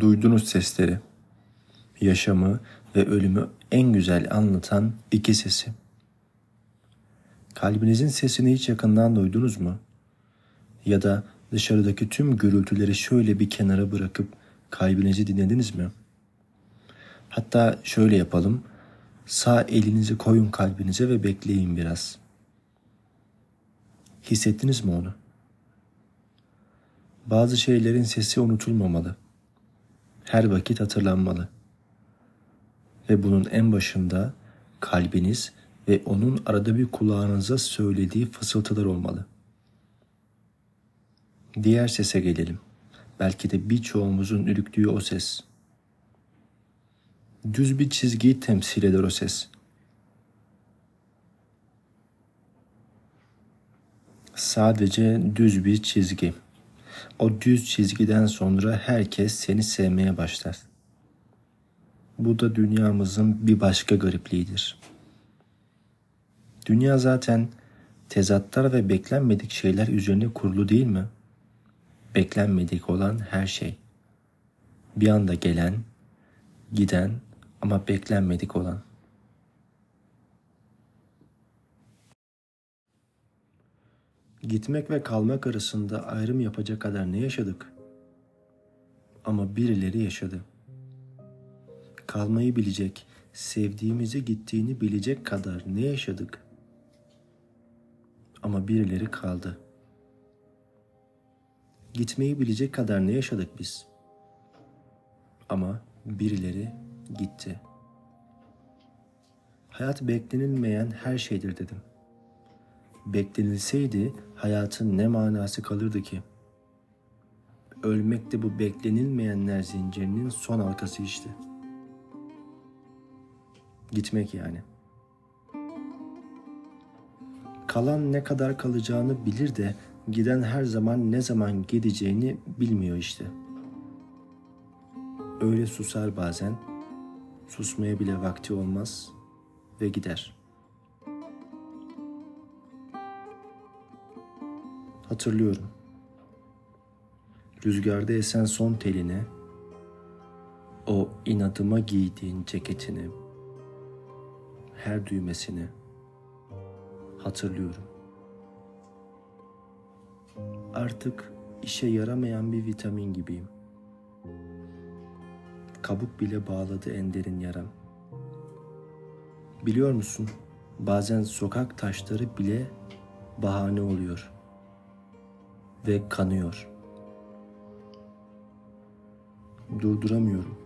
Duydunuz sesleri. Yaşamı ve ölümü en güzel anlatan iki sesi. Kalbinizin sesini hiç yakından duydunuz mu? Ya da dışarıdaki tüm gürültüleri şöyle bir kenara bırakıp kalbinizi dinlediniz mi? Hatta şöyle yapalım. Sağ elinizi koyun kalbinize ve bekleyin biraz. Hissettiniz mi onu? Bazı şeylerin sesi unutulmamalı her vakit hatırlanmalı. Ve bunun en başında kalbiniz ve onun arada bir kulağınıza söylediği fısıltılar olmalı. Diğer sese gelelim. Belki de birçoğumuzun ürktüğü o ses. Düz bir çizgiyi temsil eder o ses. Sadece düz bir çizgi. O düz çizgiden sonra herkes seni sevmeye başlar. Bu da dünyamızın bir başka garipliğidir. Dünya zaten tezatlar ve beklenmedik şeyler üzerine kurulu değil mi? Beklenmedik olan her şey. Bir anda gelen, giden ama beklenmedik olan. Gitmek ve kalmak arasında ayrım yapacak kadar ne yaşadık? Ama birileri yaşadı. Kalmayı bilecek, sevdiğimizi gittiğini bilecek kadar ne yaşadık? Ama birileri kaldı. Gitmeyi bilecek kadar ne yaşadık biz? Ama birileri gitti. Hayat beklenilmeyen her şeydir dedim beklenilseydi hayatın ne manası kalırdı ki? Ölmek de bu beklenilmeyenler zincirinin son halkası işte. Gitmek yani. Kalan ne kadar kalacağını bilir de giden her zaman ne zaman gideceğini bilmiyor işte. Öyle susar bazen, susmaya bile vakti olmaz ve gider.'' Hatırlıyorum. Rüzgarda esen son teline, o inadıma giydiğin ceketini, her düğmesini hatırlıyorum. Artık işe yaramayan bir vitamin gibiyim. Kabuk bile bağladı en derin yaram. Biliyor musun? Bazen sokak taşları bile bahane oluyor.'' ve kanıyor. Durduramıyorum.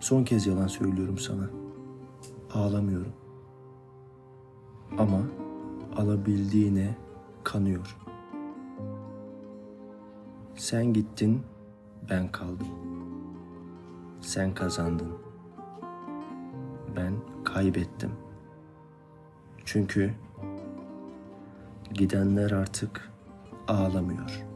Son kez yalan söylüyorum sana. Ağlamıyorum. Ama alabildiğine kanıyor. Sen gittin, ben kaldım. Sen kazandın. Ben kaybettim. Çünkü gidenler artık ağlamıyor.''